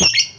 you